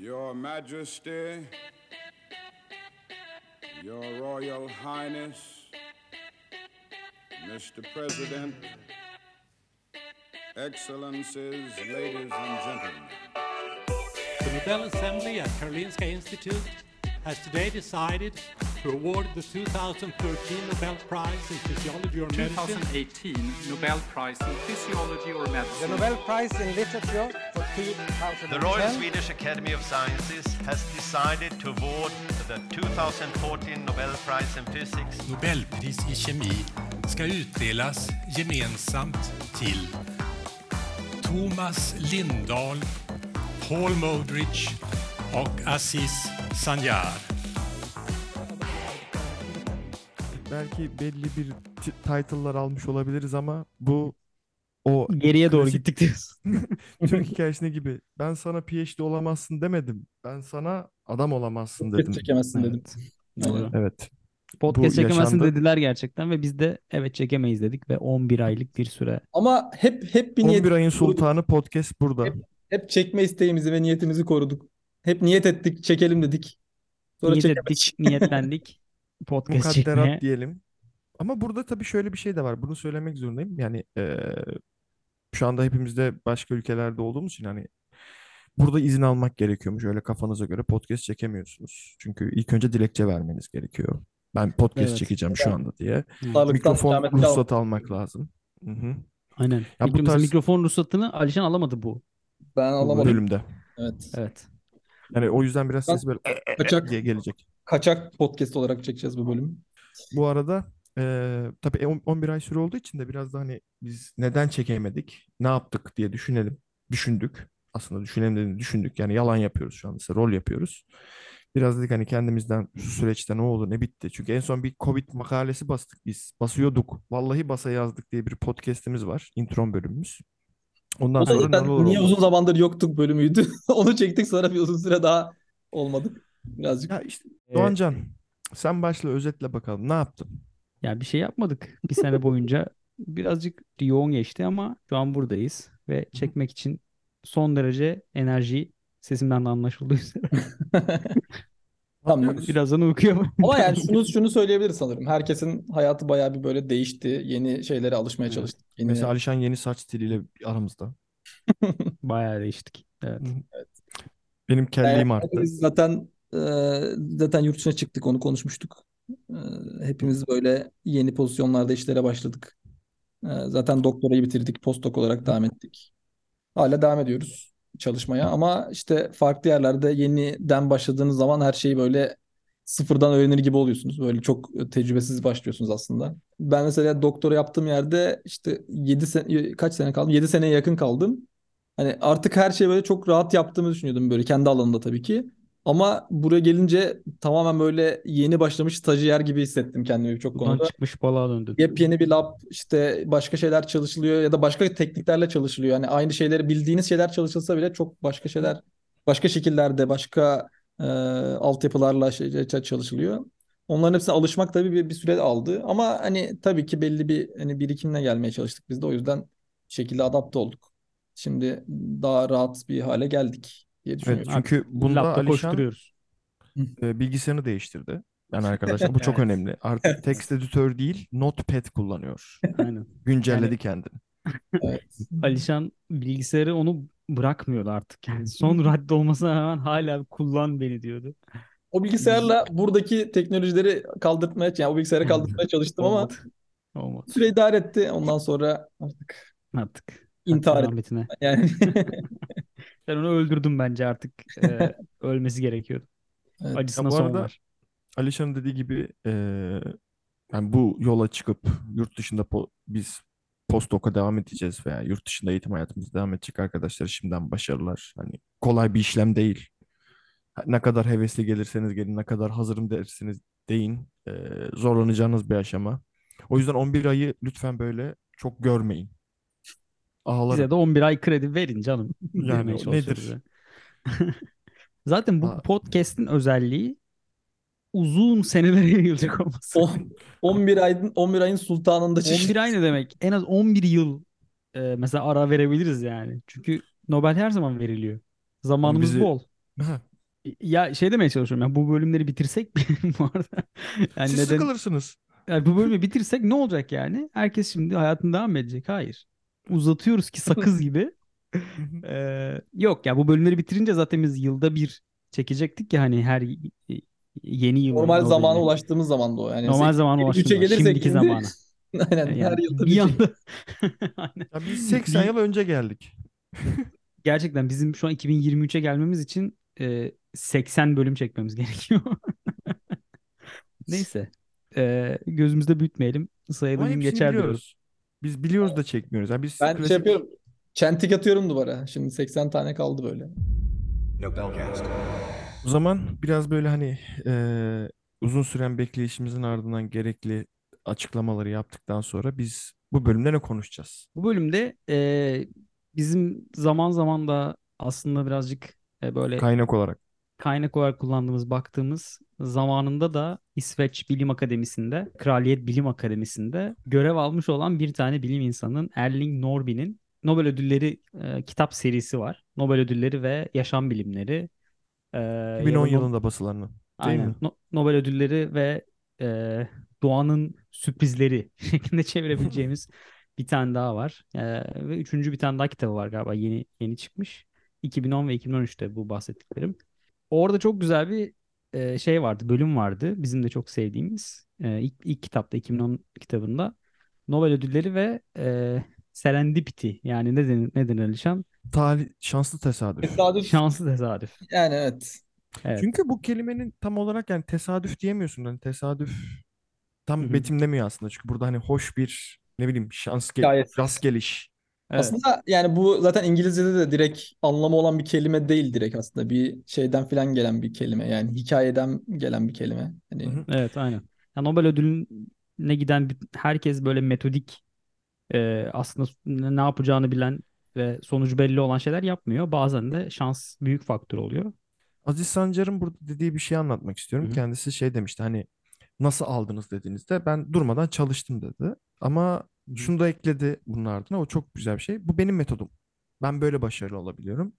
Your Majesty, Your Royal Highness, Mr. President, Excellencies, ladies and gentlemen. The Nobel Assembly at Karolinska Institute has today decided to award the 2013 Nobel Prize in Physiology or Medicine. 2018 Nobel Prize in Physiology or The Medicine Nobel Prize in Literature for 2010 The Royal Swedish Academy of Sciences has decided to award the 2014 Nobel Prize in Physics. Nobelpris i kemi ska utdelas gemensamt till Thomas Lindahl, Paul Modrich och Aziz Sanjar. Belki belli bir title'lar almış olabiliriz ama bu o Geriye doğru Klasik- gittik diyorsun. Türk hikayesine gibi ben sana PhD olamazsın demedim. Ben sana adam olamazsın dedim. çekemezsin dedim. Doğru. Evet. Podcast Bu çekemezsin yaşandı. dediler gerçekten ve biz de evet çekemeyiz dedik ve 11 aylık bir süre. Ama hep hep bir niyet 11 ayın sultanı podcast burada. Hep- hep çekme isteğimizi ve niyetimizi koruduk. Hep niyet ettik, çekelim dedik. Sonra Niyet çekemedik. ettik, niyetlendik podcast çekmeye. Mukadderat diyelim. Ama burada tabii şöyle bir şey de var. Bunu söylemek zorundayım. Yani eee, şu anda hepimiz de başka ülkelerde olduğumuz için hani burada izin almak gerekiyormuş. Öyle kafanıza göre podcast çekemiyorsunuz. Çünkü ilk önce dilekçe vermeniz gerekiyor. Ben podcast Evet. çekeceğim şu anda diye. Sağlıktan Mikrofon ikametli al- ruhsatı almak lazım. Hı hı. Aynen. Ya bu tarz- mikrofon ruhsatını Alişan alamadı bu. Ben Bu alamadım. bölümde. Evet. Evet. Yani o yüzden biraz Ben- ses böyle Kaçak diye gelecek. Kaçak podcast olarak çekeceğiz bu bölümü. Bu arada eee tabii on- 11 ay süre olduğu için de biraz da hani biz neden çekemedik, ne yaptık diye düşünelim. Düşündük. Aslında düşünelim düşündük. Yani yalan yapıyoruz şu an mesela rol yapıyoruz. Biraz dedik hani kendimizden şu süreçte ne oldu ne bitti. Çünkü en son bir Covid makalesi bastık biz. Basıyorduk. Vallahi basa yazdık diye bir podcast'imiz var. Intron bölümümüz. Ondan O sonra zaten neler niye oldu? uzun zamandır yoktuk bölümüydü. Onu çektik sonra bir uzun süre daha olmadık. Birazcık. Ya işte Ee, Doğancan sen başla özetle bakalım. Ne yaptın? Ya bir şey yapmadık. Bir sene boyunca birazcık yoğun geçti ama şu an buradayız ve çekmek için son derece enerji sesimden de anlaşıldığı üzere. Tamam. Birazdan uykuyor. Ama yani şunu şunu söyleyebiliriz sanırım. Herkesin hayatı bayağı bir böyle değişti. Yeni şeylere alışmaya Evet. çalıştık. Yeni... Mesela Alişan yeni saç stiliyle aramızda. Bayağı değiştik. Evet. Benim kelliğim Yani arttı. zaten zaten yurt dışına çıktık onu konuşmuştuk. E, hepimiz böyle yeni pozisyonlarda işlere başladık. E, zaten doktorayı bitirdik, postdoc olarak devam ettik. Hala devam ediyoruz çalışmaya ama işte farklı yerlerde yeniden başladığınız zaman her şeyi böyle sıfırdan öğrenir gibi oluyorsunuz. Böyle çok tecrübesiz başlıyorsunuz aslında. Ben mesela doktora yaptığım yerde işte 7 sene kaç sene kaldım? 7 seneye yakın kaldım. Hani artık her şeyi böyle çok rahat yaptığımı düşünüyordum böyle kendi alanımda tabii ki. Ama buraya gelince tamamen böyle yeni başlamış stajyer gibi hissettim kendimi birçok Buradan konuda. çıkmış balığa döndün. Yepyeni bir lab işte başka şeyler çalışılıyor ya da başka tekniklerle çalışılıyor. Yani aynı şeyleri bildiğiniz şeyler çalışılsa bile çok başka şeyler başka şekillerde başka e, altyapılarla şey, şey çalışılıyor. Onların hepsine alışmak tabii bir, bir süre aldı. Ama hani tabii ki belli bir hani birikimle gelmeye çalıştık biz de o yüzden bir şekilde adapte olduk. Şimdi daha rahat bir hale geldik diye Evet düşünüyorum. çünkü bunda Alişan koşturuyoruz. e, bilgisayarını değiştirdi. Yani arkadaşlar bu çok Evet. önemli. Artık text editör değil, notepad kullanıyor. Aynen. Güncelledi Yani- kendini. Evet. Alişan bilgisayarı onu bırakmıyordu artık. Yani son radde olmasına rağmen hala kullan beni diyordu. O bilgisayarla buradaki teknolojileri kaldırtmaya yani o bilgisayarı kaldırtmaya çalıştım ama Olmadı. Olmadı. süre idare etti. Ondan sonra artık Artık. intihar Hakkın etti. rahmetine. Yani Ben onu öldürdüm bence artık. Ee, ölmesi gerekiyordu. Evet. Acısına son arada- var. Alişan'ın dediği gibi e, yani bu yola çıkıp yurt dışında po- biz postdoc'a devam edeceğiz veya yurt dışında eğitim hayatımız devam edecek arkadaşlar şimdiden başarılar. Hani kolay bir işlem değil. Ne kadar hevesli gelirseniz gelin, ne kadar hazırım derseniz deyin. e, zorlanacağınız bir aşama. O yüzden 11 ayı lütfen böyle çok görmeyin. Ağlarım. Bize de 11 ay kredi verin canım. Yani nedir? yani. Zaten bu Aa. podcast'in özelliği uzun senelere yayılacak olması. o 11 ayın 11 ayın sultanında 11 ay ne demek? En az 11 yıl e, mesela ara verebiliriz yani. Çünkü Nobel her zaman veriliyor. Zamanımız Bizi- bol. Ha, Ya şey demeye çalışıyorum. Ya bu bölümleri bitirsek mi bu arada? Yani Siz neden sıkılırsınız. yani bu bölümü bitirsek ne olacak yani? Herkes şimdi hayatını devam edecek. Hayır. Uzatıyoruz ki sakız gibi. Ee, yok ya bu bölümleri bitirince zaten biz yılda bir çekecektik ya hani her yeni yıl Normal zamana bölümü. ulaştığımız zaman da o. Yani Normal zamana 3'e ulaştığımız zaman. gelirsek Şimdiki şimdi zamana. aynen her Yani yılda bir bir anda Aynen. Ya biz 80 yıl önce geldik. Gerçekten bizim şu an 2023'e gelmemiz için e, 80 bölüm çekmemiz gerekiyor. Neyse. E, gözümüzde büyütmeyelim. Sayalım gün geçer diyoruz. Biz biliyoruz da çekmiyoruz. Yani biz Ben şey klasik yapıyorum. Çentik atıyorum duvara. Şimdi 80 tane kaldı böyle. O zaman biraz böyle hani eee, uzun süren bekleyişimizin ardından gerekli açıklamaları yaptıktan sonra biz bu bölümde ne konuşacağız? Bu bölümde e, bizim zaman zaman da aslında birazcık e, böyle Kaynak olarak. kaynak olarak kullandığımız, baktığımız zamanında da İsveç Bilim Akademisi'nde, Kraliyet Bilim Akademisi'nde görev almış olan bir tane bilim insanının Erling Norby'nin Nobel Ödülleri e, kitap serisi var. Nobel Ödülleri ve Yaşam Bilimleri. E, ya 2010 da No- yılında basılanı. Değil Aynen. mi? No- Nobel Ödülleri ve e, Doğanın Sürprizleri şeklinde çevirebileceğimiz bir tane daha var. E, ve üçüncü bir tane daha kitabı var galiba yeni yeni çıkmış. 2010 ve 2013'te bu bahsettiklerim. Orada çok güzel bir e, şey vardı, bölüm vardı. Bizim de çok sevdiğimiz. E, ilk, ilk kitapta 2010 kitabında Nobel Ödülleri ve e, Serendipity yani ne denir, ne denir Alişan? Talih, şanslı tesadüf. Tesadüf Şanslı tesadüf. yani evet. Evet. Çünkü bu kelimenin tam olarak yani tesadüf diyemiyorsun. Hani tesadüf tam Hı hı. betimlemiyor aslında. Çünkü burada hani hoş bir ne bileyim şans gel Hikayesi. rast geliş. Evet. Aslında yani bu zaten İngilizce'de de direkt anlamı olan bir kelime değil direkt aslında. Bir şeyden filan gelen bir kelime. Yani hikayeden gelen bir kelime. Hani Hı hı. Evet aynen. Ya Nobel ödülüne giden bir- herkes böyle metodik e, aslında ne ne yapacağını bilen ve sonucu belli olan şeyler yapmıyor. Bazen de şans büyük faktör oluyor. Aziz Sancar'ın burada dediği bir şey anlatmak istiyorum. Hı hı. Kendisi şey demişti hani nasıl aldınız dediğinizde ben durmadan çalıştım dedi. Ama şunu da ekledi bunun ardına o çok güzel bir şey. Bu benim metodum. Ben böyle başarılı olabiliyorum.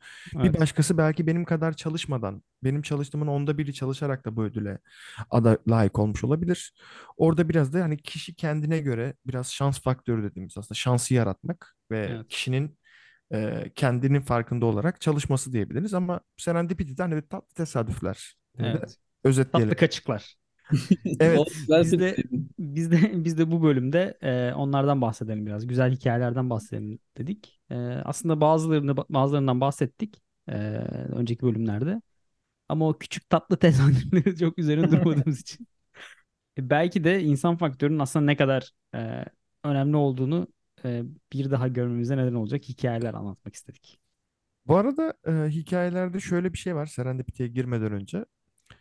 Bir Evet. başkası belki benim kadar çalışmadan, benim çalıştığımın onda biri çalışarak da bu ödüle ada layık olmuş olabilir. Orada biraz da hani kişi kendine göre biraz şans faktörü dediğimiz aslında şansı yaratmak ve Evet. kişinin e, kendinin farkında olarak çalışması diyebiliriz. Ama Serendipity'den hani bir tatlı tesadüfler de Evet. özetleyelim. Tatlı kaçıklar. Evet. Biz de biz de biz de bu bölümde e, onlardan bahsedelim biraz. Güzel hikayelerden bahsedelim dedik. E, aslında bazılarını bazılarından bahsettik e, önceki bölümlerde. Ama o küçük tatlı tesadüfleri çok üzerine durmadığımız için. E, belki de insan faktörünün aslında ne kadar e, önemli olduğunu e, bir daha görmemize neden olacak hikayeler anlatmak istedik. Bu arada e, hikayelerde şöyle bir şey var Serendipity'ye girmeden önce.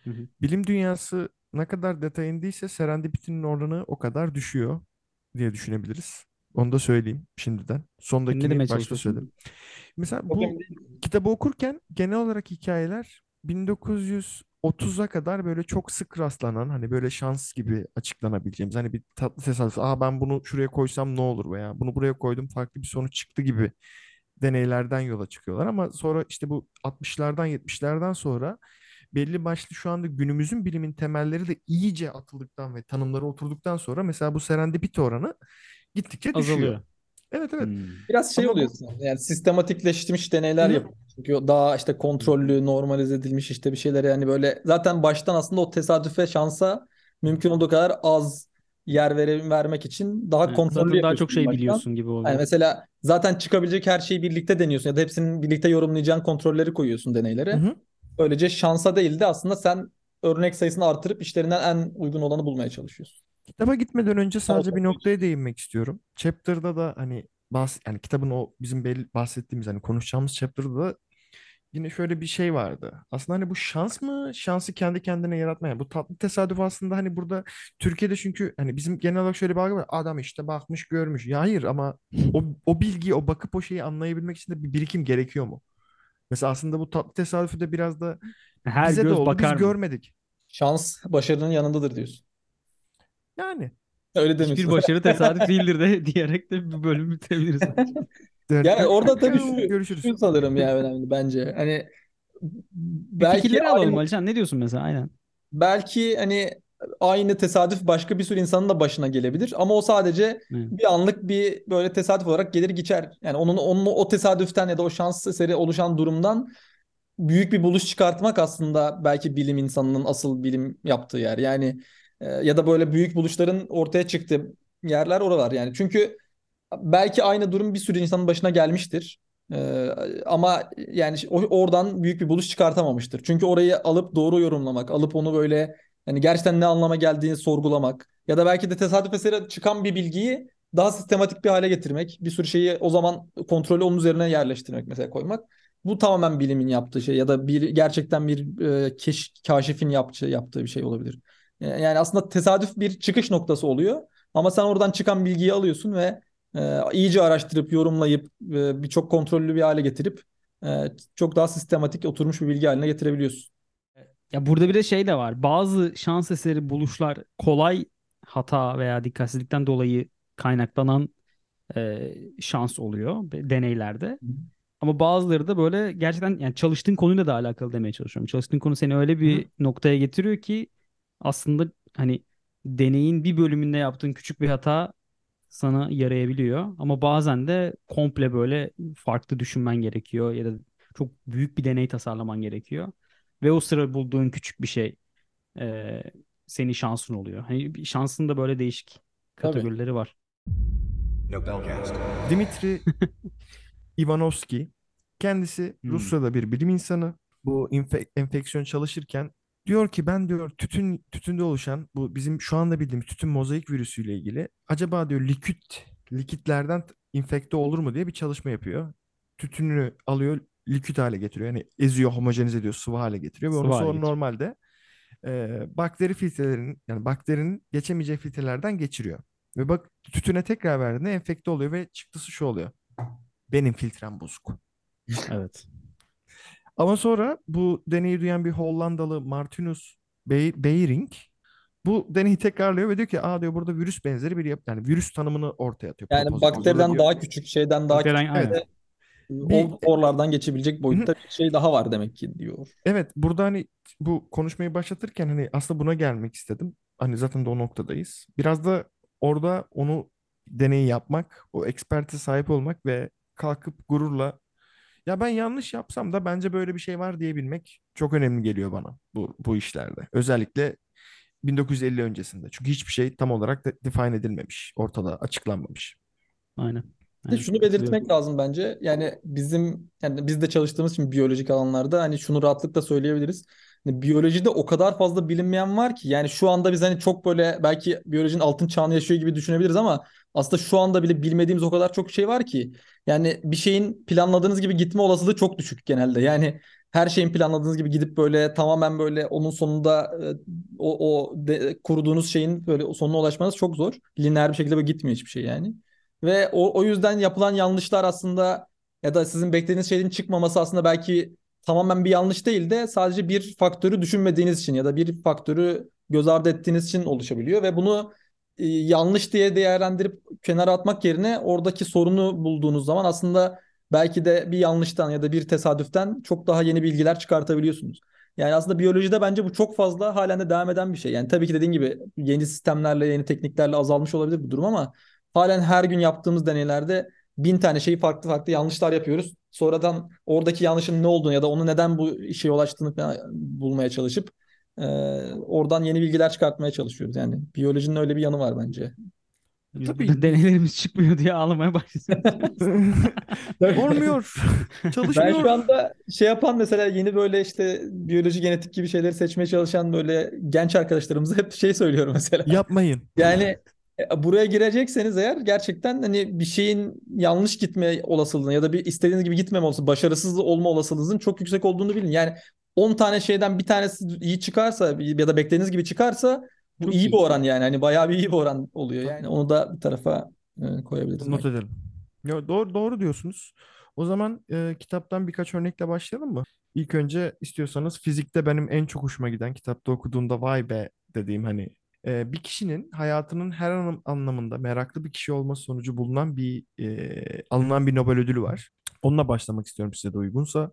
Hı hı. Bilim dünyası ne kadar detaya indiyse Serendipity'nin oranı o kadar düşüyor diye düşünebiliriz. Onu da söyleyeyim şimdiden. Son Ne dakikini demeye başta söyledim. Mesela bu değilim. kitabı okurken genel olarak hikayeler 1930'a kadar böyle çok sık rastlanan hani böyle şans gibi açıklanabileceğimiz hani bir tatlı tesadüf. Aa ben bunu şuraya koysam ne olur veya bunu buraya koydum farklı bir sonuç çıktı gibi deneylerden yola çıkıyorlar ama sonra işte bu 60'lardan 70'lerden sonra belli başlı şu anda günümüzün bilimin temelleri de iyice atıldıktan ve tanımları oturduktan sonra mesela bu serendipity oranı gittikçe düşüyor. Azalıyor. Evet evet. Hmm. Biraz şey Ama oluyor bu-. Yani sistematikleştirilmiş deneyler hı. yapıyor. Çünkü daha işte kontrollü, normalize edilmiş işte bir şeyler yani böyle zaten baştan aslında o tesadüfe, şansa mümkün olduğu kadar az yer vere, vermek için daha Evet, kontrollü zaten daha çok şey baştan. biliyorsun gibi Yani oluyor. mesela zaten çıkabilecek her şeyi birlikte deniyorsun ya da hepsinin birlikte yorumlayacağın kontrolleri koyuyorsun deneylere. Hı hı. Böylece şansa değil de aslında sen örnek sayısını artırıp işlerinden en uygun olanı bulmaya çalışıyorsun. Kitaba gitmeden önce sadece bir noktaya değinmek istiyorum. Chapter'da da hani bahs yani kitabın o bizim belli bahsettiğimiz hani konuşacağımız chapter'da da yine şöyle bir şey vardı. Aslında hani bu şans mı? Şansı kendi kendine yaratma. Yani bu tatlı tesadüf aslında hani burada Türkiye'de çünkü hani bizim genel olarak şöyle bir algı var. Adam işte bakmış görmüş. Ya hayır ama o, o bilgiyi o bakıp o şeyi anlayabilmek için de bir birikim gerekiyor mu? Mesela aslında bu tatlı tesadüfü de biraz da Her bize de göz oldu biz bakar mı? görmedik. Şans başarının yanındadır diyorsun. Yani. Öyle Hiçbir demiyorsun. başarı tesadüf değildir de diyerek de bir bölüm bitirebiliriz. Yani orada tabii şu, Görüşürüz. şu sanırım ya önemli bence. Hani Bir belki fikirleri alalım aynı, Alican. Ne diyorsun mesela? Aynen. belki hani aynı tesadüf başka bir sürü insanın da başına gelebilir ama o sadece Evet. bir anlık bir böyle tesadüf olarak gelir geçer. Yani onun onun o tesadüften ya da o şans eseri oluşan durumdan büyük bir buluş çıkartmak aslında belki bilim insanının asıl bilim yaptığı yer. Yani e, ya da böyle büyük buluşların ortaya çıktığı yerler oralar yani. Çünkü belki aynı durum bir sürü insanın başına gelmiştir. E, ama yani oradan büyük bir buluş çıkartamamıştır. Çünkü orayı alıp doğru yorumlamak, alıp onu böyle yani gerçekten ne anlama geldiğini sorgulamak ya da belki de tesadüf eseri çıkan bir bilgiyi daha sistematik bir hale getirmek, bir sürü şeyi o zaman kontrolü onun üzerine yerleştirmek mesela koymak. Bu tamamen bilimin yaptığı şey ya da bir gerçekten bir e, keş, kaşifin yaptığı yaptığı bir şey olabilir. E, Yani aslında tesadüf bir çıkış noktası oluyor ama sen oradan çıkan bilgiyi alıyorsun ve e, iyice araştırıp yorumlayıp e, birçok kontrollü bir hale getirip e, çok daha sistematik oturmuş bir bilgi haline getirebiliyorsun. Ya burada bir de şey de var. Bazı şans eseri buluşlar kolay hata veya dikkatsizlikten dolayı kaynaklanan e, şans oluyor deneylerde. Ama bazıları da böyle gerçekten yani çalıştığın konuyla da alakalı demeye çalışıyorum. Çalıştığın konu seni öyle bir noktaya getiriyor ki aslında hani deneyin bir bölümünde yaptığın küçük bir hata sana yarayabiliyor. Ama bazen de komple böyle farklı düşünmen gerekiyor ya da çok büyük bir deney tasarlaman gerekiyor. Ve o sıra bulduğun küçük bir şey e, senin şansın oluyor. Hani şansın da böyle değişik Tabii. kategorileri var. Dimitri Ivanovski kendisi Hmm. Rusya'da bir bilim insanı. Bu infe- enfeksiyon çalışırken diyor ki ben diyor tütün tütünde oluşan bu bizim şu anda bildiğimiz tütün mozaik virüsüyle ilgili acaba diyor likit likitlerden infekte olur mu diye bir çalışma yapıyor. Tütünü alıyor likit hale getiriyor. Yani eziyor, homojenize ediyor, sıvı hale getiriyor ve onu sonra getiriyor. normalde e, bakteri filtrelerinin yani bakterinin geçemeyeceği filtrelerden geçiriyor. Ve bak tütüne tekrar verdiğinde enfekte oluyor ve çıktısı şu oluyor. Benim filtrem bozuk. Evet. Ama sonra bu deneyi duyan bir Hollandalı Martinus Be- Beyring bu deneyi tekrarlıyor ve diyor ki aa diyor burada virüs benzeri bir yap yani virüs tanımını ortaya atıyor. Yani bakteriden diyor- daha küçük şeyden daha küçük aynen. Bir- o oralardan geçebilecek boyutta bir şey daha var demek ki diyor. Evet burada hani bu konuşmayı başlatırken hani aslında buna gelmek istedim. Hani zaten de o noktadayız. Biraz da orada onu deneyi yapmak, o ekspertize sahip olmak ve kalkıp gururla ya ben yanlış yapsam da bence böyle bir şey var diyebilmek çok önemli geliyor bana bu bu işlerde. Özellikle 1950 öncesinde. Çünkü hiçbir şey tam olarak de- define edilmemiş, ortada açıklanmamış. Aynen. De Aynen. şunu belirtmek lazım bence. Yani bizim yani biz de çalıştığımız için biyolojik alanlarda hani şunu rahatlıkla söyleyebiliriz. Hani biyolojide o kadar fazla bilinmeyen var ki yani şu anda biz hani çok böyle belki biyolojinin altın çağını yaşıyor gibi düşünebiliriz ama aslında şu anda bile bilmediğimiz o kadar çok şey var ki yani bir şeyin planladığınız gibi gitme olasılığı çok düşük genelde. Yani her şeyin planladığınız gibi gidip böyle tamamen böyle onun sonunda e, o, o de- kurduğunuz şeyin böyle sonuna ulaşmanız çok zor. Lineer bir şekilde böyle gitmiyor hiçbir şey yani. Ve o, o yüzden yapılan yanlışlar aslında ya da sizin beklediğiniz şeyin çıkmaması aslında belki tamamen bir yanlış değil de sadece bir faktörü düşünmediğiniz için ya da bir faktörü göz ardı ettiğiniz için oluşabiliyor ve bunu e, yanlış diye değerlendirip kenara atmak yerine oradaki sorunu bulduğunuz zaman aslında belki de bir yanlıştan ya da bir tesadüften çok daha yeni bilgiler çıkartabiliyorsunuz. Yani aslında biyolojide bence bu çok fazla halen de devam eden bir şey. Yani tabii ki dediğin gibi yeni sistemlerle, yeni tekniklerle azalmış olabilir bu durum ama halen her gün yaptığımız deneylerde bin tane şeyi farklı farklı yanlışlar yapıyoruz. Sonradan oradaki yanlışın ne olduğunu ya da onu neden bu işe yol açtığını bulmaya çalışıp e, oradan yeni bilgiler çıkartmaya çalışıyoruz. Yani biyolojinin öyle bir yanı var bence. Biz Tabii. deneylerimiz çıkmıyor diye ağlamaya başlıyoruz. Olmuyor. Ben Çalışmıyor. şu anda şey yapan mesela yeni böyle işte biyoloji genetik gibi şeyleri seçmeye çalışan böyle genç arkadaşlarımıza hep şey söylüyorum mesela. Yapmayın. Yani e, buraya girecekseniz eğer gerçekten hani bir şeyin yanlış gitme olasılığını ya da bir istediğiniz gibi gitmeme olasılığı, başarısız olma olasılığınızın çok yüksek olduğunu bilin. Yani 10 tane şeyden bir tanesi iyi çıkarsa ya da beklediğiniz gibi çıkarsa bu Çok iyi iyi. bir oran yani. Hani bayağı bir iyi bir oran oluyor. Yani onu da bir tarafa e, koyabiliriz. Not edelim. Ya doğru doğru diyorsunuz. O zaman e, kitaptan birkaç örnekle başlayalım mı? İlk önce istiyorsanız fizikte benim en çok hoşuma giden kitapta okuduğumda vay be dediğim hani e, bir kişinin hayatının her anlam- anlamında meraklı bir kişi olması sonucu bulunan bir e, alınan bir Nobel ödülü var. Onunla başlamak istiyorum size de uygunsa.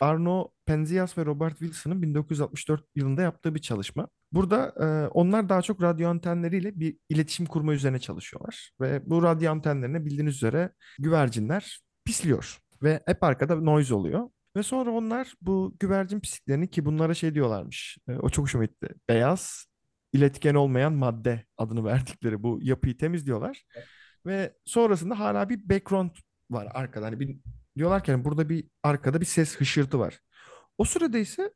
Arno Penzias ve Robert Wilson'ın 1964 yılında yaptığı bir çalışma. Burada e, onlar daha çok radyo antenleriyle bir iletişim kurma üzerine çalışıyorlar. Ve bu radyo antenlerine bildiğiniz üzere güvercinler pisliyor. Ve hep arkada noise oluyor. Ve sonra onlar bu güvercin pisliklerini ki bunlara şey diyorlarmış. e, o çok hoşuma gitti. Beyaz, iletken olmayan madde adını verdikleri bu yapıyı temizliyorlar. Ve sonrasında hala bir background var arkada. Hani bir, diyorlar ki hani burada bir arkada bir ses hışırtı var. O sırada ise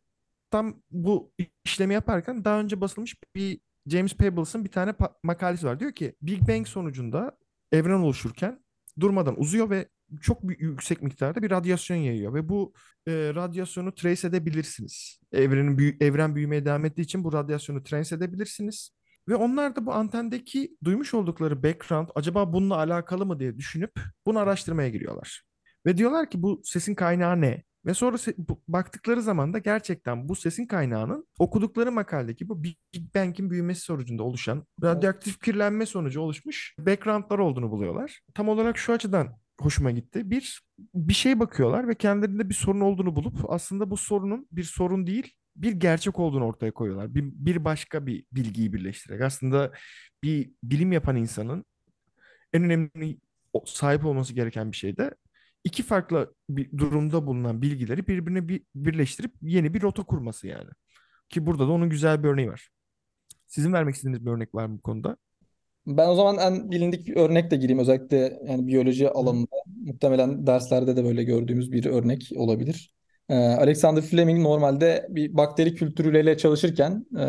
tam bu işlemi yaparken daha önce basılmış bir James Pebbles'ın bir tane makalesi var. Diyor ki Big Bang sonucunda evren oluşurken durmadan uzuyor ve çok yüksek miktarda bir radyasyon yayıyor ve bu e, radyasyonu trace edebilirsiniz. Evrenin büyü- evren büyümeye devam ettiği için bu radyasyonu trace edebilirsiniz. Ve onlar da bu antendeki duymuş oldukları background acaba bununla alakalı mı diye düşünüp bunu araştırmaya giriyorlar. Ve diyorlar ki bu sesin kaynağı ne? Ve sonra baktıkları zaman da gerçekten bu sesin kaynağının okudukları makaledeki bu Big Bang'in büyümesi sonucunda oluşan radyoaktif kirlenme sonucu oluşmuş backgroundlar olduğunu buluyorlar. Tam olarak şu açıdan hoşuma gitti. Bir, bir şey bakıyorlar ve kendilerinde bir sorun olduğunu bulup aslında bu sorunun bir sorun değil bir gerçek olduğunu ortaya koyuyorlar. Bir, bir başka bir bilgiyi birleştirerek. Aslında bir bilim yapan insanın en önemli sahip olması gereken bir şey de iki farklı bir durumda bulunan bilgileri birbirine bir, birleştirip yeni bir rota kurması yani. Ki burada da onun güzel bir örneği var. Sizin vermek istediğiniz bir örnek var mı bu konuda? Ben o zaman en bilindik bir örnekle gireyim. Özellikle yani biyoloji alanında muhtemelen derslerde de böyle gördüğümüz bir örnek olabilir. Ee, Alexander Fleming normalde bir bakteri kültürüyle çalışırken e,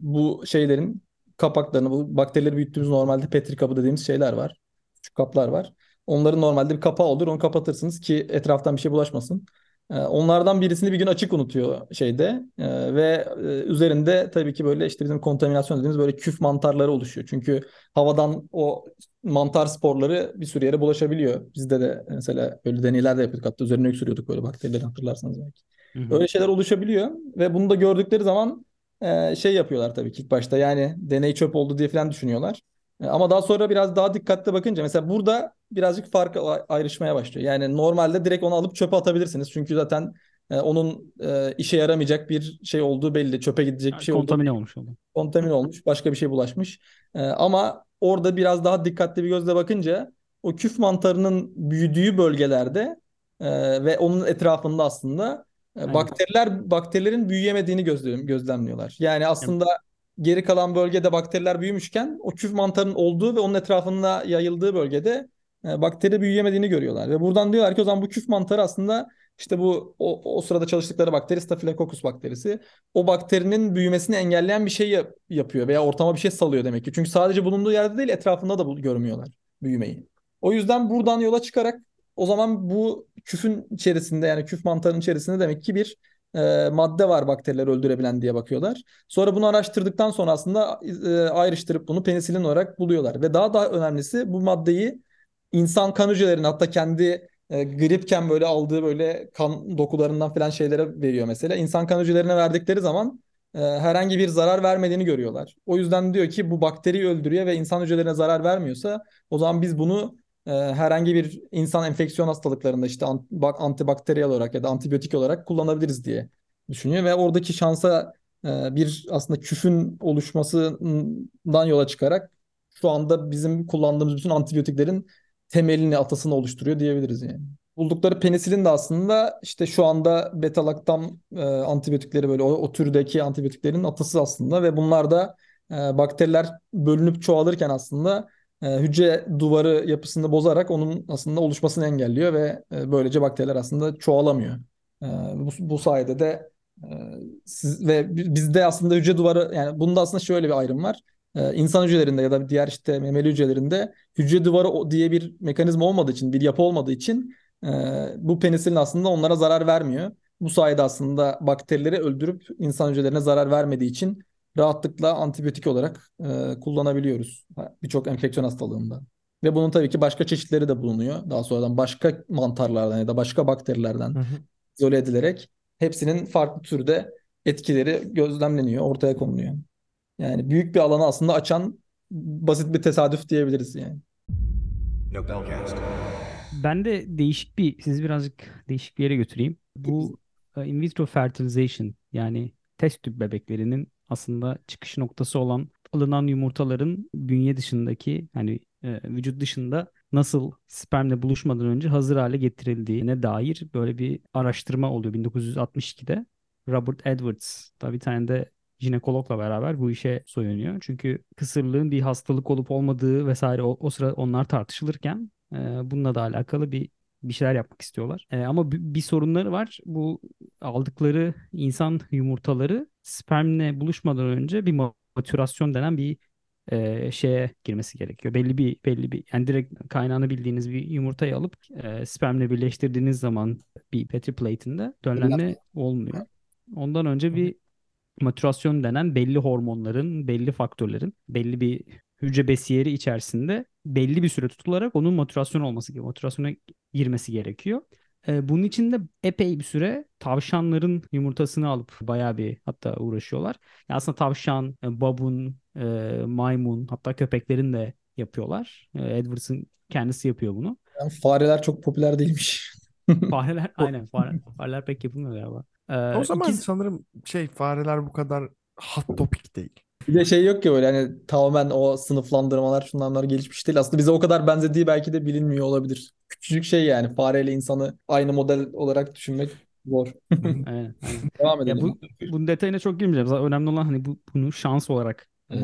bu şeylerin kapaklarını, bu bakterileri büyüttüğümüz normalde Petri kabı dediğimiz şeyler var. Küçük kaplar var. Onların normalde bir kapağı olur, onu kapatırsınız ki etraftan bir şey bulaşmasın. Ee, Onlardan birisini bir gün açık unutuyor şeyde Ee, ve e, üzerinde tabii ki böyle işte bizim kontaminasyon dediğimiz böyle küf mantarları oluşuyor. Çünkü havadan o mantar sporları bir sürü yere bulaşabiliyor. Bizde de mesela böyle deneyler de yapıyorduk. Hatta üzerine öksürüyorduk böyle bakterileri hatırlarsanız belki. Öyle şeyler oluşabiliyor ve bunu da gördükleri zaman e, şey yapıyorlar tabii ki ilk başta yani deney çöp oldu diye falan düşünüyorlar. E, Ama daha sonra biraz daha dikkatli bakınca mesela burada birazcık fark ayrışmaya başlıyor. Yani normalde direkt onu alıp çöpe atabilirsiniz. Çünkü zaten e, onun e, işe yaramayacak bir şey olduğu belli. Çöpe gidecek bir şey olduğu Kontamine olmuş oldu. kontamine olmuş, başka bir şey bulaşmış. Ama orada biraz daha dikkatli bir gözle bakınca o küf mantarının büyüdüğü bölgelerde e, ve onun etrafında aslında e, bakteriler bakterilerin büyüyemediğini gözlem, gözlemliyorlar. Yani aslında geri kalan bölgede bakteriler büyümüşken o küf mantarının olduğu ve onun etrafında yayıldığı bölgede e, bakteri büyüyemediğini görüyorlar. Ve buradan diyorlar ki o zaman bu küf mantarı aslında işte bu o, o sırada çalıştıkları bakteri Staphylococcus bakterisi o bakterinin büyümesini engelleyen bir şey yap- yapıyor veya ortama bir şey salıyor demek ki. Çünkü sadece bulunduğu yerde değil etrafında da görmüyorlar büyümeyi. O yüzden buradan yola çıkarak o zaman bu küfün içerisinde yani küf mantarının içerisinde demek ki bir e, madde var bakterileri öldürebilen diye bakıyorlar. Sonra bunu araştırdıktan sonra aslında e, ayrıştırıp bunu penisilin olarak buluyorlar. Ve daha da önemlisi bu maddeyi insan kan hücrelerine hatta kendi e, gripken böyle aldığı böyle kan dokularından falan şeylere veriyor mesela. İnsan kan hücrelerine verdikleri zaman e, herhangi bir zarar vermediğini görüyorlar. O yüzden diyor ki bu bakteriyi öldürüyor ve insan hücrelerine zarar vermiyorsa o zaman biz bunu herhangi bir insan enfeksiyon hastalıklarında işte an- bak antibakteriyel olarak ya da antibiyotik olarak kullanabiliriz diye düşünüyor ve oradaki şansa e, bir aslında küfün oluşmasından yola çıkarak şu anda bizim kullandığımız bütün antibiyotiklerin temelini, atasını oluşturuyor diyebiliriz yani. Buldukları penisilin de aslında işte şu anda beta-laktam e, antibiyotikleri böyle o, o türdeki antibiyotiklerin atası aslında ve bunlar da e, bakteriler bölünüp çoğalırken aslında hücre duvarı yapısını bozarak onun aslında oluşmasını engelliyor ve e, böylece bakteriler aslında çoğalamıyor. E, bu, sayede de e, siz, ve bi- bizde aslında hücre duvarı yani bunda aslında şöyle bir ayrım var. E, insan hücrelerinde ya da diğer işte memeli hücrelerinde hücre duvarı diye bir mekanizma olmadığı için, bir yapı olmadığı için e, bu penisilin aslında onlara zarar vermiyor. Bu sayede aslında bakterileri öldürüp insan hücrelerine zarar vermediği için rahatlıkla antibiyotik olarak e, kullanabiliyoruz birçok enfeksiyon hastalığında. Ve bunun tabii ki başka çeşitleri de bulunuyor. Daha sonradan başka mantarlardan ya da başka bakterilerden Hı hı. izole edilerek hepsinin farklı türde etkileri gözlemleniyor, ortaya konuluyor. Yani büyük bir alanı aslında açan basit bir tesadüf diyebiliriz yani. Ben de değişik bir, sizi birazcık değişik bir yere götüreyim. Bu e, in vitro fertilization yani test tüp bebeklerinin aslında çıkış noktası olan alınan yumurtaların bünye dışındaki hani e, vücut dışında nasıl spermle buluşmadan önce hazır hale getirildiğine dair böyle bir araştırma oluyor 1962'de. Robert Edwards da bir tane de jinekologla beraber bu işe soyunuyor. Çünkü kısırlığın bir hastalık olup olmadığı vesaire o, o sıra onlar tartışılırken e, bununla da alakalı bir bir şeyler yapmak istiyorlar. E, ama bir, sorunları var. Bu aldıkları insan yumurtaları spermle buluşmadan önce bir matürasyon denen bir e, şeye girmesi gerekiyor. Belli bir belli bir yani direkt kaynağını bildiğiniz bir yumurtayı alıp e, spermle birleştirdiğiniz zaman bir petri plate'inde döllenme olmuyor. Ondan önce bir matürasyon denen belli hormonların, belli faktörlerin, belli bir hücre besiyeri içerisinde belli bir süre tutularak onun matürasyon olması gerekiyor. Matürasyona girmesi gerekiyor. Ee, bunun için de epey bir süre tavşanların yumurtasını alıp bayağı bir hatta uğraşıyorlar. Yani aslında tavşan, e, babun, e, maymun hatta köpeklerin de yapıyorlar. E, Edwards'ın kendisi yapıyor bunu. Yani fareler çok popüler değilmiş. Fareler aynen fare, fareler pek yapılmıyor galiba. Ee, O zaman ikisi- sanırım şey fareler bu kadar hot topic değil. Bir de şey yok ki böyle hani tamamen o sınıflandırmalar şunlar bunlar gelişmiş değil. Aslında bize o kadar benzediği belki de bilinmiyor olabilir. Küçücük şey yani fareyle insanı aynı model olarak düşünmek zor. aynen, aynen. Devam Ya edelim. bu bunun detayına çok girmeyeceğim. Zaten önemli olan hani bu bunu şans olarak e,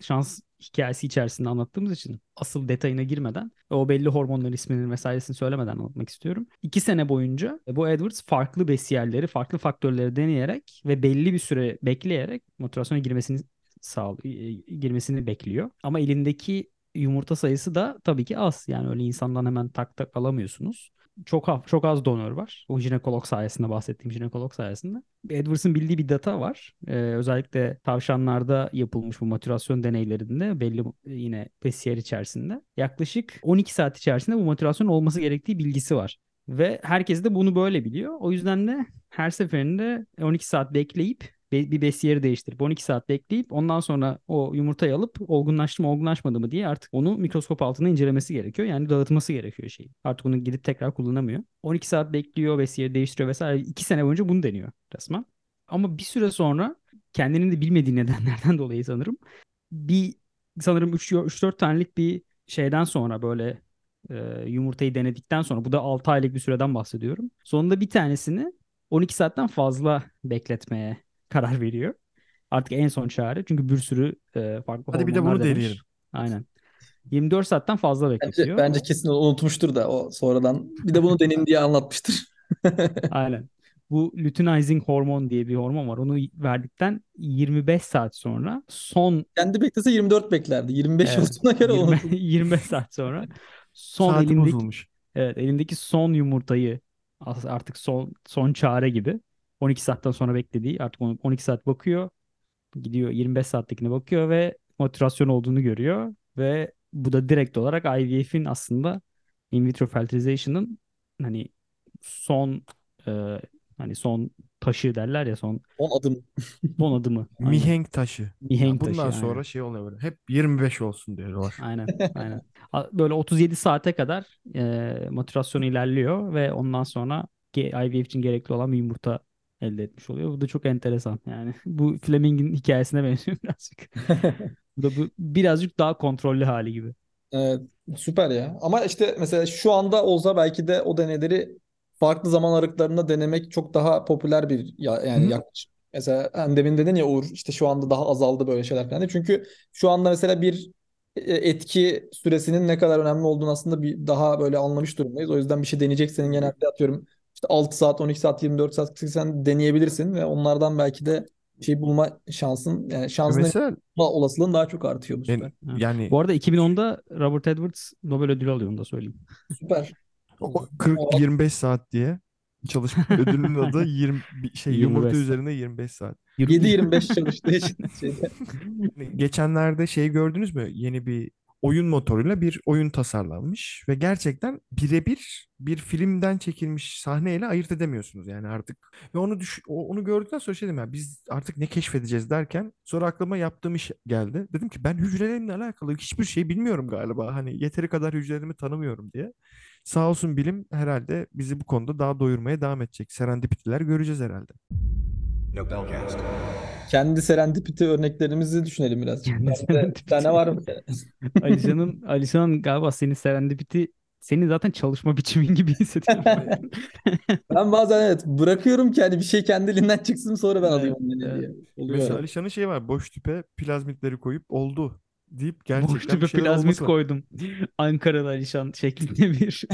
şans hikayesi içerisinde anlattığımız için asıl detayına girmeden o belli hormonların ismini vesairesini söylemeden anlatmak istiyorum. İki sene boyunca bu Edwards farklı besiyerleri, farklı faktörleri deneyerek ve belli bir süre bekleyerek motivasyona girmesini sağ girmesini bekliyor. Ama elindeki yumurta sayısı da tabii ki az. Yani öyle insandan hemen tak tak alamıyorsunuz. Çok az, çok az donör var. O jinekolog sayesinde bahsettiğim jinekolog sayesinde. Edwards'ın bildiği bir data var. Ee, özellikle tavşanlarda yapılmış bu matürasyon deneylerinde belli yine besiyer içerisinde yaklaşık 12 saat içerisinde bu matürasyon olması gerektiği bilgisi var. Ve herkes de bunu böyle biliyor. O yüzden de her seferinde 12 saat bekleyip bir besiyeri değiştirip 12 saat bekleyip ondan sonra o yumurtayı alıp olgunlaştı mı olgunlaşmadı mı diye artık onu mikroskop altında incelemesi gerekiyor. Yani dağıtması gerekiyor şeyi. Artık onu gidip tekrar kullanamıyor. 12 saat bekliyor, besiyeri değiştiriyor vesaire. 2 sene boyunca bunu deniyor resmen. Ama bir süre sonra kendinin de bilmediği nedenlerden dolayı sanırım bir sanırım 3-4 tanelik bir şeyden sonra böyle e, yumurtayı denedikten sonra bu da 6 aylık bir süreden bahsediyorum. Sonunda bir tanesini 12 saatten fazla bekletmeye karar veriyor. Artık en son çare. Çünkü bir sürü e, farklı Hadi bir de bunu deneyelim. Aynen. 24 saatten fazla Bence, bekletiyor. bence kesin onu unutmuştur da o sonradan. Bir de bunu deneyin diye anlatmıştır. Aynen. Bu luteinizing hormon diye bir hormon var. Onu verdikten 25 saat sonra son Kendi beklese 24 beklerdi. 25 Evet. olduğuna göre 20, unutmuş. 25 saat sonra son Saati elindeki bozulmuş. evet elindeki son yumurtayı artık son son çare gibi 12 saatten sonra beklediği artık onu 12 saat bakıyor. Gidiyor 25 saattekine bakıyor ve motivasyon olduğunu görüyor ve bu da direkt olarak IVF'in aslında in vitro fertilization'ın hani son e, hani son taşı derler ya son 10 adım. son adımı. Aynen. Mihenk taşı. Mihenk Ya bundan taşı, sonra aynen. şey oluyor böyle. Hep 25 olsun diyorlar. Aynen, aynen. Böyle 37 saate kadar e, matürasyon ilerliyor ve ondan sonra IVF için gerekli olan bir yumurta elde etmiş oluyor. Bu da çok enteresan. Yani bu Fleming'in hikayesine benziyor birazcık. Bu da bu birazcık daha kontrollü hali gibi. Evet, süper ya. Ama işte mesela şu anda olsa belki de o deneyleri farklı zaman aralıklarında denemek çok daha popüler bir ya, yani Hı. yaklaşım. Mesela hani demin dedin ya Uğur işte şu anda daha azaldı böyle şeyler falan. Çünkü şu anda mesela bir e, etki süresinin ne kadar önemli olduğunu aslında bir daha böyle anlamış durumdayız. O yüzden bir şey deneyeceksen genelde atıyorum işte 6 saat, 12 saat, 24 saat 48 saat deneyebilirsin ve onlardan belki de şey bulma şansın yani şansın Mesela olasılığın daha çok artıyor bu yani, süper. Ha. yani Bu arada 2010'da Robert Edwards Nobel ödülü alıyor onu da söyleyeyim. Süper. o 40-25 saat diye çalışma ödülünün adı 20 bir şey 25 yumurta saat. üzerine 25 saat. 7-25 çalıştığı için şeyde. Geçenlerde şey gördünüz mü? Yeni bir oyun motoruyla bir oyun tasarlanmış ve gerçekten birebir bir filmden çekilmiş sahneyle ayırt edemiyorsunuz yani artık. Ve onu düş onu gördükten sonra şey dedim ya biz artık ne keşfedeceğiz derken sonra aklıma yaptığım iş geldi. Dedim ki ben hücrelerimle alakalı hiçbir şey bilmiyorum galiba. Hani yeteri kadar hücrelerimi tanımıyorum diye. Sağ olsun bilim herhalde bizi bu konuda daha doyurmaya devam edecek. Serendipitiler göreceğiz herhalde. Kendi serendipity örneklerimizi düşünelim biraz. Kendi serendipity. tane var mı? Alişan'ın Alişan'ın galiba senin serendipity senin zaten çalışma biçimin gibi hissediyorum. Ben bazen evet bırakıyorum ki hani bir şey kendiliğinden çıksın sonra ben alayım Evet, onu evet. diye. Oluyor Mesela. Alişan'ın şey var. Boş tüpe plazmitleri koyup oldu deyip Boş gerçekten tüpe bir şeyler plazmit olması var. koydum. Ankara'da Alişan şeklinde bir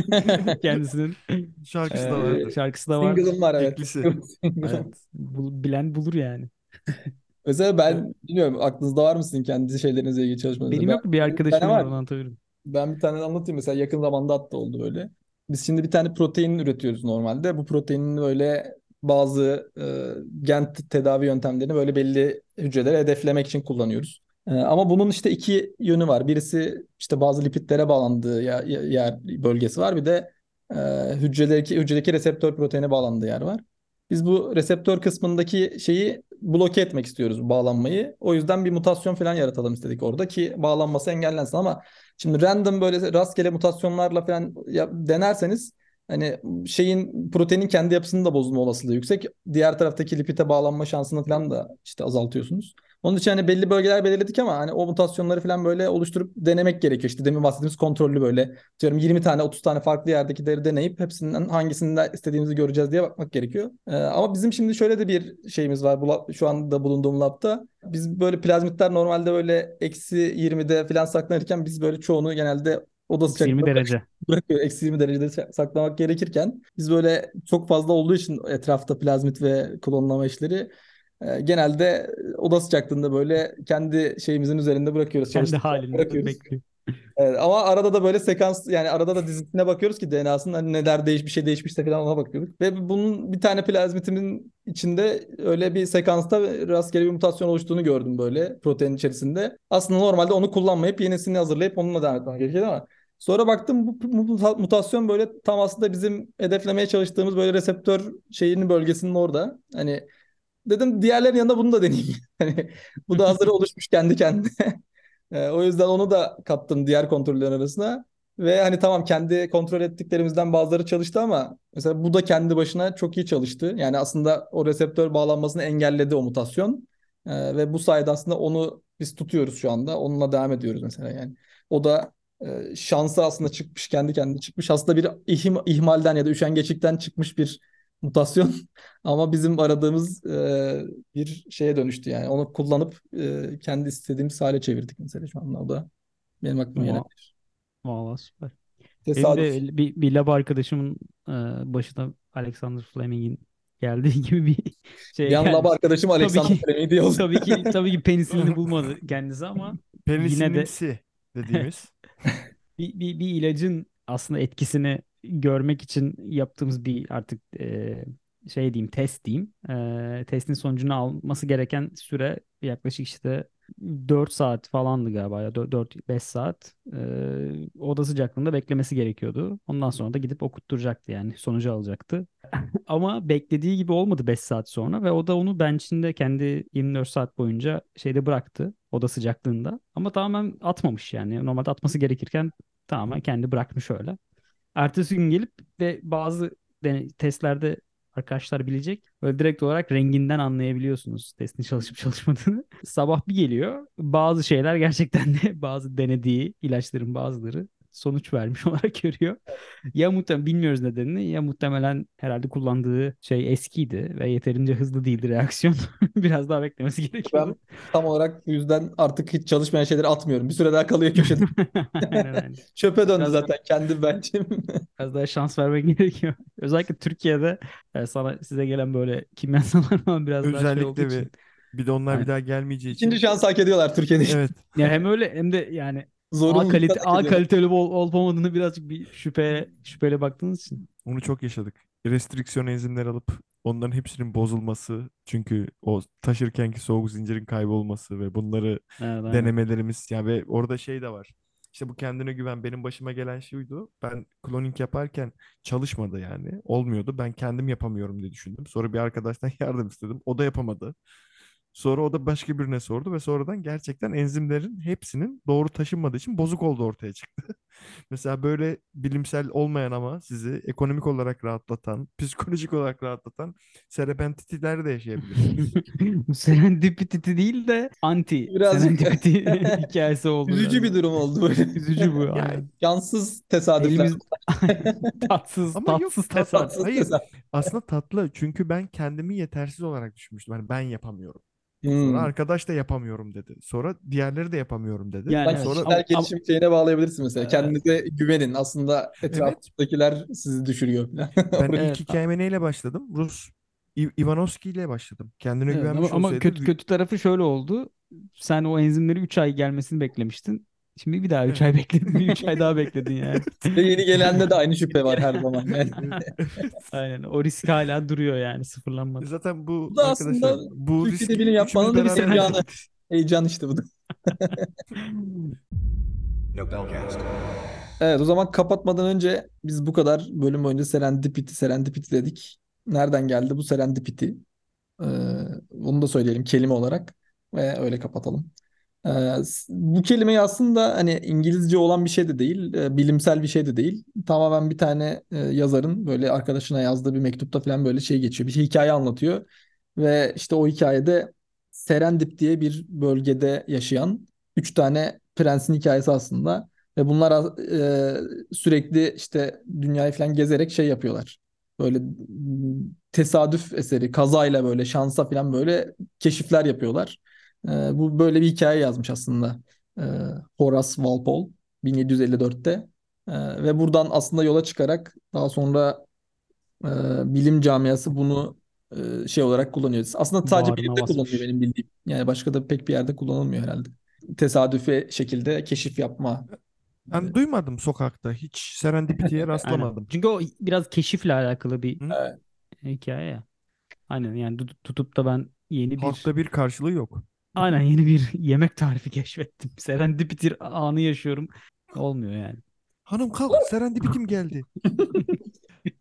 kendisinin Şarkısı da Ee, vardı. şarkısı da var. Single'ım var evet. Evet. Bilen bulur yani. Mesela ben bilmiyorum aklınızda var mı sizin kendi şeylerinizle ilgili çalışmanızda? Benim Ben, yok bir bir tane arkadaşım var var. onu anlatabilirim. Ben bir tane anlatayım mesela yakın zamanda hatta oldu böyle. Biz şimdi bir tane protein üretiyoruz normalde. Bu proteinin böyle bazı e, gen tedavi yöntemlerini böyle belli hücreleri hedeflemek için kullanıyoruz. E, ama bunun işte iki yönü var. Birisi işte bazı lipidlere bağlandığı yer, yer bölgesi var. Bir de e, hücredeki hücredeki reseptör proteine bağlandığı yer var. Biz bu reseptör kısmındaki şeyi bloke etmek istiyoruz bağlanmayı. O yüzden bir mutasyon falan yaratalım istedik orada ki bağlanması engellensin ama Şimdi random böyle rastgele mutasyonlarla falan denerseniz hani şeyin proteinin kendi yapısının da bozulma olasılığı yüksek. Diğer taraftaki lipide bağlanma şansını falan da işte azaltıyorsunuz. Onun için hani belli bölgeler belirledik ama hani o mutasyonları falan böyle oluşturup denemek gerekiyor. İşte demin bahsettiğimiz kontrollü böyle diyorum 20 tane 30 tane farklı yerdekileri deneyip hepsinden hangisinde istediğimizi göreceğiz diye bakmak gerekiyor. Ee, ama bizim şimdi şöyle de bir şeyimiz var bu lab- şu anda bulunduğum labda. Biz böyle plazmitler normalde böyle eksi 20'de falan saklanırken biz böyle çoğunu genelde oda 20 sıcaklığında derece. bırakıyor. Eksi 20 derecede sa- saklamak gerekirken biz böyle çok fazla olduğu için etrafta plazmit ve klonlama işleri e, genelde oda sıcaklığında böyle kendi şeyimizin üzerinde bırakıyoruz. Kendi halinde bırakıyoruz. bekliyor. Evet, ama arada da böyle sekans yani arada da dizisine bakıyoruz ki DNA'sının hani neler değiş bir şey değişmişse falan ona bakıyorduk. Ve bunun bir tane plazmitimin içinde öyle bir sekansta rastgele bir mutasyon oluştuğunu gördüm böyle protein içerisinde. Aslında normalde onu kullanmayıp yenisini hazırlayıp onunla devam etmem gerekiyordu ama sonra baktım bu bu muta- mutasyon böyle tam aslında bizim hedeflemeye çalıştığımız böyle reseptör şeyinin bölgesinin orada. Hani dedim diğerlerin yanında bunu da deneyeyim. Hani bu da hazır oluşmuş kendi kendine. Ee, o yüzden onu da kattım diğer kontrollerin arasına. Ve hani tamam kendi kontrol ettiklerimizden bazıları çalıştı ama mesela bu da kendi başına çok iyi çalıştı. Yani aslında o reseptör bağlanmasını engelledi o mutasyon. Ee, ve bu sayede aslında onu biz tutuyoruz şu anda. Onunla devam ediyoruz mesela yani. O da e, şansı aslında çıkmış kendi kendine çıkmış. Aslında bir ihim- ihmalden ya da üşengeçlikten çıkmış bir mutasyon. Ama bizim aradığımız e, bir şeye dönüştü yani. Onu kullanıp e, kendi istediğimiz hale çevirdik mesela şu anda. O da benim aklıma gelen Va- Valla süper. bir Benim tesadüf. de bir, bir lab arkadaşımın e, başına Alexander Fleming'in geldiği gibi bir şey Bir an lab arkadaşım Tabii Alexander ki Fleming diye oldu. tabii ki tabii ki penisilini bulmadı kendisi ama yine de dediğimiz. bir, bir, bir ilacın aslında etkisini görmek için yaptığımız bir artık e, şey diyeyim test diyeyim. E, testin sonucunu alması gereken süre yaklaşık işte 4 saat falandı galiba ya 4-5 saat e, oda sıcaklığında beklemesi gerekiyordu. Ondan sonra da gidip okutturacaktı yani sonucu alacaktı. Ama beklediği gibi olmadı 5 saat sonra ve o da onu bench'inde kendi 24 saat boyunca şeyde bıraktı oda sıcaklığında. Ama tamamen atmamış yani. Normalde atması gerekirken tamamen kendi bırakmış öyle. Ertesi gün gelip ve bazı testlerde arkadaşlar bilecek. Böyle direkt olarak renginden anlayabiliyorsunuz testin çalışıp çalışmadığını. Sabah bir geliyor. Bazı şeyler gerçekten de bazı denediği ilaçların bazıları sonuç vermiş olarak görüyor. Ya muhtemelen bilmiyoruz nedenini ya muhtemelen herhalde kullandığı şey eskiydi ve yeterince hızlı değildi reaksiyon. Biraz daha beklemesi Ben gerekiyordu. tam olarak bu yüzden artık hiç çalışmayan şeyleri atmıyorum. Bir süre daha kalıyor köşede. Çöpe döndü Biraz zaten kendi bencim. Biraz daha şans vermek gerekiyor. Özellikle Türkiye'de e, sana size gelen böyle kimyasallar falan biraz daha şey olduğu Özellikle için. bir de onlar bir Aynen. daha gelmeyeceği İkinci için. şans hak ediyorlar Türkiye'de. Evet. Ya hem öyle hem de yani A Zorunluluktan kalite A kaliteli ol, olup olmadığını birazcık bir şüphe şüpheyle baktığınız için. Onu çok yaşadık. Restriksiyon enzimler alıp onların hepsinin bozulması. Çünkü o taşırkenki soğuk zincirin kaybolması ve bunları Evet, denemelerimiz ya ve orada şey de var. İşte bu kendine güven benim başıma gelen şuydu. Ben cloning yaparken çalışmadı yani. Olmuyordu. Ben kendim yapamıyorum diye düşündüm. Sonra bir arkadaştan yardım istedim. O da yapamadı. Sonra o da başka birine sordu ve sonradan gerçekten enzimlerin hepsinin doğru taşınmadığı için bozuk olduğu ortaya çıktı. Mesela böyle bilimsel olmayan ama sizi ekonomik olarak rahatlatan, psikolojik olarak rahatlatan serpentitiler de yaşayabilirsiniz. Bu serendipity değil de anti Birazcık- serendipity hikayesi oldu. Üzücü biraz. bir durum oldu böyle. Üzücü bu. aynen. Cansız tesadüfler. Elimiz tatsız, Ama yok, tatsız tat- tesadüf. Tatsız Hayır. tesadüf. Aslında tatlı çünkü ben kendimi yetersiz olarak düşünmüştüm. Hani ben yapamıyorum. Hmm. Sonra arkadaş da yapamıyorum dedi. Sonra diğerleri de yapamıyorum dedi. Yani evet. Sonra kişisel Ama- gelişim şeyine bağlayabilirsin mesela. Kendinize güvenin. Aslında Evet. etrafındakiler sizi düşürüyor ben Evet. ilk hikayeme neyle başladım? Rus İ- Ivanovski ile başladım. Kendine Evet, güvenmiş ama, ama olsaydı kötü vi- kötü tarafı şöyle oldu. Sen o enzimleri 3 ay gelmesini beklemiştin. Şimdi bir daha 3 ay bekledin. Bir 3 ay daha bekledin yani. Ve yeni gelende de aynı şüphe var her zaman. Yani. Aynen. O risk hala duruyor yani sıfırlanmadı. Zaten bu, Bu da arkadaşlar aslında bu Türkiye'de riski bilim yapmanın da bir heyecanı. Heyecan işte bu da. Evet o zaman kapatmadan önce biz bu kadar bölüm boyunca serendipity serendipity dedik. Nereden geldi bu serendipity? Ee, bunu da söyleyelim kelime olarak ve öyle kapatalım. Ee, bu kelimeyi aslında hani İngilizce olan bir şey de değil, e, bilimsel bir şey de değil. Tamamen bir tane e, yazarın böyle arkadaşına yazdığı bir mektupta falan böyle şey geçiyor. Bir hikaye anlatıyor ve işte o hikayede Serendip diye bir bölgede yaşayan üç tane prensin hikayesi aslında. Ve bunlar e, sürekli işte dünyayı falan gezerek şey yapıyorlar. Böyle tesadüf eseri, kazayla böyle şansa falan böyle keşifler yapıyorlar. E, bu böyle bir hikaye yazmış aslında e, Horace Walpole 1754'te. E, ve buradan aslında yola çıkarak daha sonra e, bilim camiası bunu e, şey olarak kullanıyor. Aslında sadece Bağrına bilimde kullanılıyor benim bildiğim. Yani başka da pek bir yerde kullanılmıyor herhalde. Tesadüfi şekilde keşif yapma. Ben duymadım sokakta. Hiç serendipity'ye rastlamadım. Çünkü o biraz keşifle alakalı bir Hı? Evet. hikaye ya. Aynen yani tut- tutup da ben yeni bir Halkta bir karşılığı yok. Aynen yeni bir yemek tarifi keşfettim. Serendipity anı yaşıyorum. Olmuyor yani. Hanım kalk serendipitim geldi.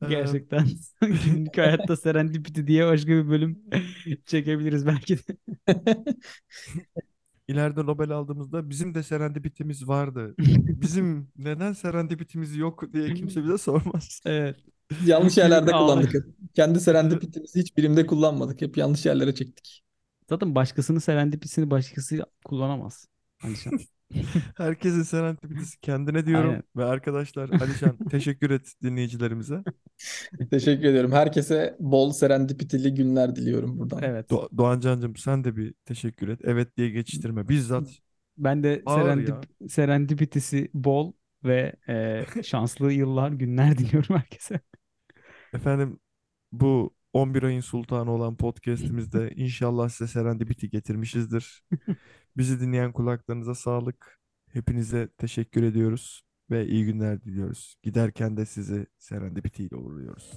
Ee, Gerçekten günlük hayatta serendipity diye başka bir bölüm çekebiliriz belki de. İleride Nobel aldığımızda bizim de serendipitimiz vardı. Bizim neden serendipitimiz yok diye kimse bize sormaz. Evet. Yanlış yerlerde kullandık. Kendi serendipitimizi hiç birimde kullanmadık. Hep yanlış yerlere çektik. Zaten başkasının serendipity'sini başkası kullanamaz. Alişan. Herkesin serendipitisi kendine diyorum. Aynen. Ve arkadaşlar Alişan teşekkür et dinleyicilerimize. Teşekkür ediyorum. Herkese bol serendipitili günler diliyorum buradan. Evet. Do Doğan Can'cığım sen de bir teşekkür et. Evet diye geçiştirme. Bizzat Ben de Ağır serendip ya. serendipity'si bol ve e, şanslı yıllar, günler diliyorum herkese. efendim bu 11 ayın sultanı olan podcast'imizde inşallah size serendipity getirmişizdir. Bizi dinleyen kulaklarınıza sağlık. Hepinize teşekkür ediyoruz ve iyi günler diliyoruz. Giderken de sizi serendipity ile uğurluyoruz.